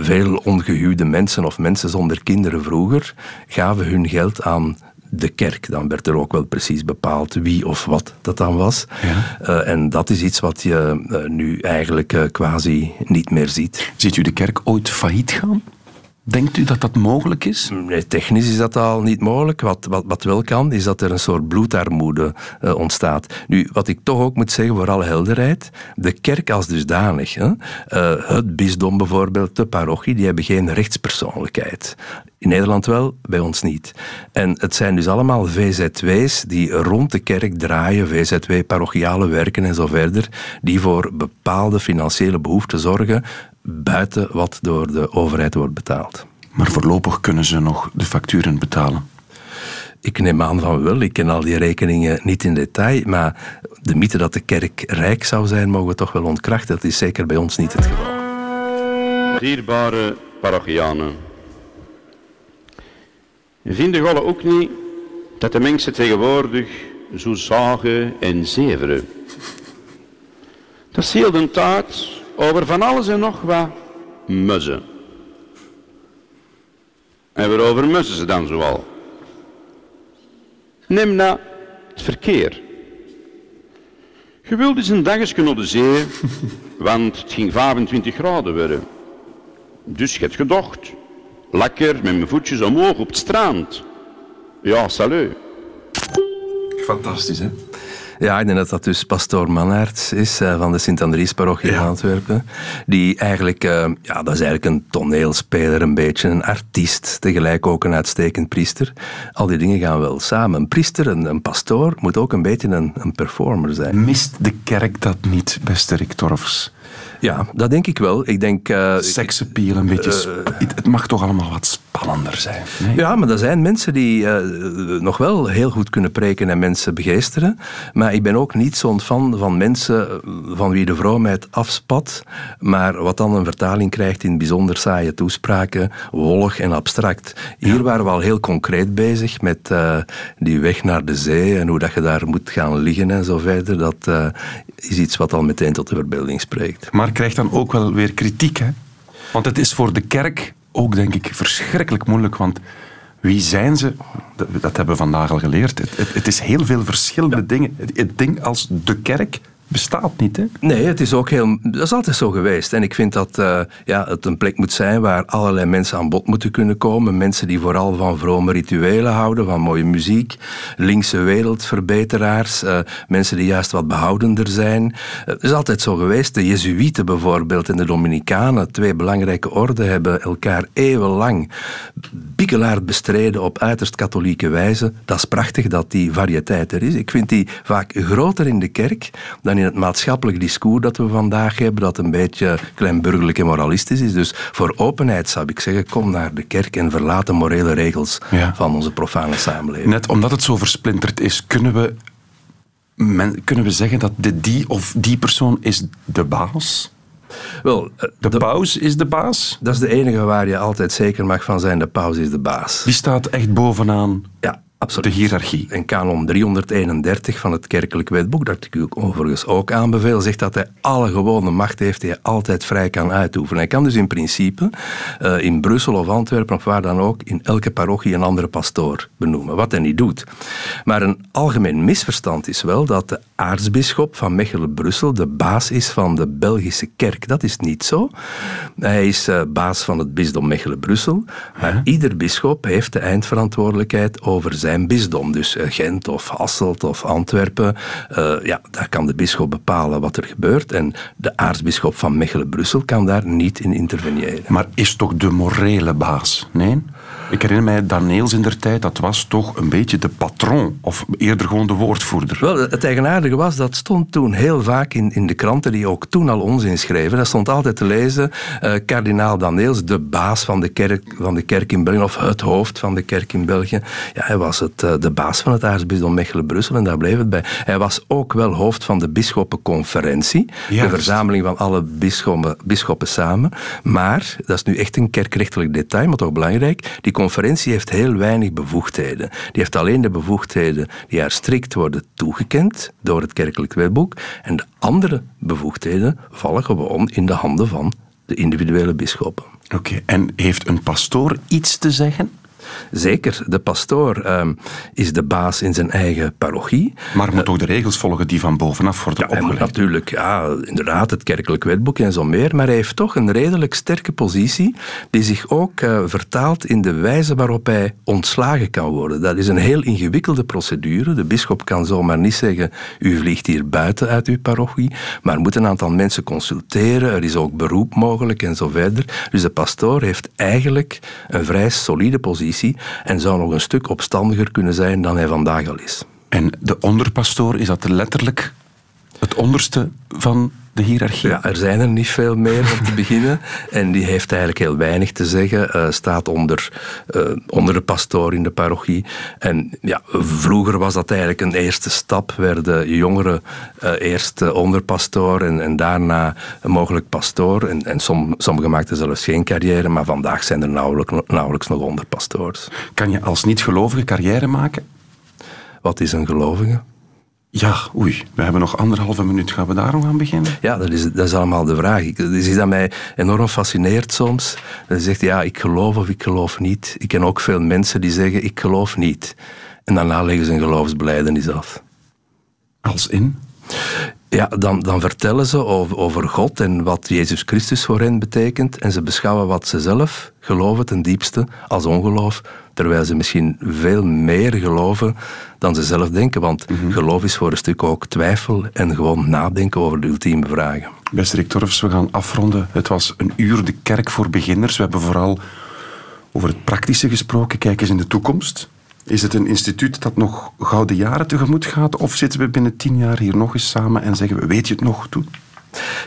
[SPEAKER 4] veel ongehuwde mensen of mensen zonder kinderen vroeger gaven hun geld aan de kerk. Dan werd er ook wel precies bepaald wie of wat dat dan was. En dat is iets wat je nu eigenlijk quasi niet meer ziet.
[SPEAKER 1] Ziet u de kerk ooit failliet gaan? Denkt u dat dat mogelijk is?
[SPEAKER 4] Nee, technisch is dat al niet mogelijk. Wat, wat, wat wel kan, is dat er een soort bloedarmoede eh, ontstaat. Nu, wat ik toch ook moet zeggen, voor alle helderheid, de kerk als dusdanig, eh, het bisdom bijvoorbeeld, de parochie, die hebben geen rechtspersoonlijkheid. In Nederland wel, bij ons niet. En het zijn dus allemaal VZW's die rond de kerk draaien, VZW, parochiale werken en zo verder, die voor bepaalde financiële behoeften zorgen, buiten wat door de overheid wordt betaald.
[SPEAKER 1] Maar voorlopig kunnen ze nog de facturen betalen.
[SPEAKER 4] Ik neem aan van wel. Ik ken al die rekeningen niet in detail. Maar de mythe dat de kerk rijk zou zijn, mogen we toch wel ontkrachten. Dat is zeker bij ons niet het geval.
[SPEAKER 8] Dierbare parochianen. Vinden jullie ook niet dat de mensen tegenwoordig zo zagen en zeveren? Dat is heel de tijd over van alles en nog wat mussen. En waarover mussen ze dan zoal? Neem nou het verkeer. Je wilde eens een dagje naar de zee, want het ging 25 graden worden. Dus je hebt gedacht, lekker met mijn voetjes omhoog op het strand. Ja, salut.
[SPEAKER 1] Fantastisch, hè?
[SPEAKER 4] Ja, ik denk dat dat dus pastoor Mannaerts is uh, van de Sint-Andries-parochie in Antwerpen. Die eigenlijk, uh, ja, dat is eigenlijk een toneelspeler, een beetje een artiest, tegelijk ook een uitstekend priester. Al die dingen gaan wel samen. Een priester, een, een pastoor, moet ook een beetje een, een performer zijn.
[SPEAKER 1] Mist de kerk dat niet, beste Rick Torfs?
[SPEAKER 4] Ja, dat denk ik wel. Ik denk... Uh,
[SPEAKER 1] Seksappeal, een beetje... Uh, het mag toch allemaal wat spannender zijn.
[SPEAKER 4] Nee? Ja, maar er zijn mensen die uh, nog wel heel goed kunnen preken en mensen begeesteren. Maar ik ben ook niet zo'n fan van mensen van wie de vroomheid afspat, maar wat dan een vertaling krijgt in bijzonder saaie toespraken, wollig en abstract. Hier ja. waren we al heel concreet bezig met die weg naar de zee en hoe dat je daar moet gaan liggen en zo verder. Dat is iets wat al meteen tot de verbeelding spreekt.
[SPEAKER 1] Maar krijgt dan ook wel weer kritiek, hè? Want het is voor de kerk ook, denk ik, verschrikkelijk moeilijk, want wie zijn ze? Dat hebben we vandaag al geleerd. Het, het, is heel veel verschillende dingen. Het ding als de kerk bestaat niet. Hè?
[SPEAKER 4] Nee, het is ook heel. Dat is altijd zo geweest. En ik vind dat uh, ja, het een plek moet zijn waar allerlei mensen aan bod moeten kunnen komen. Mensen die vooral van vrome rituelen houden, van mooie muziek. Linkse wereldverbeteraars. Uh, mensen die juist wat behoudender zijn. Het is altijd zo geweest. De Jezuïeten bijvoorbeeld en de Dominicanen, twee belangrijke orden, hebben elkaar eeuwenlang bikkelaard bestreden op uiterst katholieke wijze. Dat is prachtig dat die variëteit er is. Ik vind die vaak groter in de kerk dan in het maatschappelijk discours dat we vandaag hebben, dat een beetje kleinburgerlijk en moralistisch is. Dus voor openheid zou ik zeggen, kom naar de kerk en verlaat de morele regels van onze profane samenleving.
[SPEAKER 1] Net omdat het zo versplinterd is, kunnen we, kunnen we zeggen dat de die of die persoon is de baas?
[SPEAKER 4] Wel,
[SPEAKER 1] eh, de, de, paus is de baas?
[SPEAKER 4] Dat is de enige waar je altijd zeker mag van zijn. De paus is de baas.
[SPEAKER 1] Die staat echt bovenaan.
[SPEAKER 4] Ja,
[SPEAKER 1] Absoluut. De hiërarchie.
[SPEAKER 4] En kanon 331 van het kerkelijk wetboek, dat ik u overigens ook aanbeveel, zegt dat hij alle gewone macht heeft die hij altijd vrij kan uitoefenen. Hij kan dus in principe uh, in Brussel of Antwerpen of waar dan ook in elke parochie een andere pastoor benoemen, wat hij niet doet. Maar een algemeen misverstand is wel dat de aartsbisschop van Mechelen-Brussel de baas is van de Belgische kerk. Dat is niet zo. Hij is uh, baas van het bisdom Mechelen-Brussel, maar huh? ieder bisschop heeft de eindverantwoordelijkheid over zijn zijn bisdom. Dus eh, Gent of Hasselt of Antwerpen, uh, ja, daar kan de bisschop bepalen wat er gebeurt. En de aartsbisschop van Mechelen-Brussel kan daar niet in interveneren.
[SPEAKER 1] Maar is toch de morele baas? Nee? Ik herinner mij Daneels in der tijd, dat was toch een beetje de patron, of eerder gewoon de woordvoerder.
[SPEAKER 4] Wel, het eigenaardige was, dat stond toen heel vaak in, in de kranten die ook toen al onzin schreven. Dat stond altijd te lezen, uh, kardinaal Daneels, de baas van de, kerk, van de kerk in België, of het hoofd van de kerk in België. Ja, hij was het, uh, de baas van het aartsbisdom Mechelen-Brussel en daar bleef het bij. Hij was ook wel hoofd van de bisschoppenconferentie, de verzameling van alle bisschoppen, bisschoppen samen. Maar, dat is nu echt een kerkrechtelijk detail, maar toch belangrijk, die conferentie heeft heel weinig bevoegdheden. Die heeft alleen de bevoegdheden die haar strikt worden toegekend door het kerkelijk wetboek. En de andere bevoegdheden vallen gewoon in de handen van de individuele bisschoppen.
[SPEAKER 1] Oké, en heeft een pastoor iets te zeggen?
[SPEAKER 4] Zeker, de pastoor um, is de baas in zijn eigen parochie.
[SPEAKER 1] Maar moet ook de regels volgen die van bovenaf worden
[SPEAKER 4] ja,
[SPEAKER 1] opgelegd?
[SPEAKER 4] Natuurlijk, ja, inderdaad, het kerkelijk wetboek en zo meer. Maar hij heeft toch een redelijk sterke positie die zich ook uh, vertaalt in de wijze waarop hij ontslagen kan worden. Dat is een heel ingewikkelde procedure. De bisschop kan zomaar niet zeggen, u vliegt hier buiten uit uw parochie, maar moet een aantal mensen consulteren. Er is ook beroep mogelijk en zo verder. Dus de pastoor heeft eigenlijk een vrij solide positie en zou nog een stuk opstandiger kunnen zijn dan hij vandaag al is.
[SPEAKER 1] En de onderpastoor, is dat letterlijk het onderste van de hiërarchie?
[SPEAKER 4] Ja, er zijn er niet veel meer om te beginnen. En die heeft eigenlijk heel weinig te zeggen. Uh, staat onder, uh, onder de pastoor in de parochie. En ja, vroeger was dat eigenlijk een eerste stap. Werden jongeren uh, eerst onderpastoor en, en daarna mogelijk pastoor. En, en som, sommigen maakten zelfs geen carrière, maar vandaag zijn er nauwelijks, nauwelijks nog onderpastoors.
[SPEAKER 1] Kan je als niet-gelovige carrière maken?
[SPEAKER 4] Wat is een gelovige?
[SPEAKER 1] Ja, oei, we hebben nog anderhalve minuut. Gaan we daar nog aan beginnen?
[SPEAKER 4] Ja, dat is, dat is allemaal de vraag. Ik, dat is iets dat mij enorm fascineert soms. Dat je zegt, ja, ik geloof of ik geloof niet. Ik ken ook veel mensen die zeggen, ik geloof niet. En daarna leggen ze een geloofsbelijdenis af.
[SPEAKER 1] Als in?
[SPEAKER 4] Ja, dan, dan vertellen ze over, over God en wat Jezus Christus voor hen betekent. En ze beschouwen wat ze zelf geloven ten diepste als ongeloof. Terwijl ze misschien veel meer geloven dan ze zelf denken. Want geloof is voor een stuk ook twijfel en gewoon nadenken over de ultieme vragen.
[SPEAKER 1] Beste Rick Torfs, we gaan afronden. Het was een uur de kerk voor beginners. We hebben vooral over het praktische gesproken. Kijk eens in de toekomst. Is het een instituut dat nog gouden jaren tegemoet gaat? Of zitten we binnen tien jaar hier nog eens samen en zeggen we, weet je het nog toen?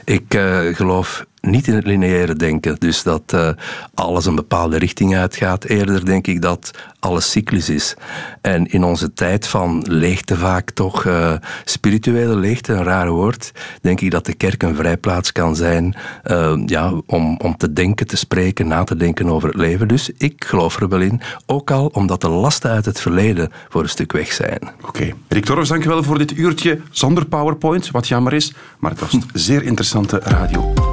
[SPEAKER 4] Ik uh, geloof niet in het lineaire denken, dus dat uh, alles een bepaalde richting uitgaat. Eerder denk ik dat alles cyclisch is. En in onze tijd van leegte vaak toch, uh, spirituele leegte, een raar woord, denk ik dat de kerk een vrijplaats kan zijn ja, om, om te denken, te spreken, na te denken over het leven. Dus ik geloof er wel in, ook al omdat de lasten uit het verleden voor een stuk weg zijn.
[SPEAKER 1] Oké. Okay. Rick Torfs, dankjewel voor dit uurtje zonder PowerPoint, wat jammer is, maar het was zeer interessante radio.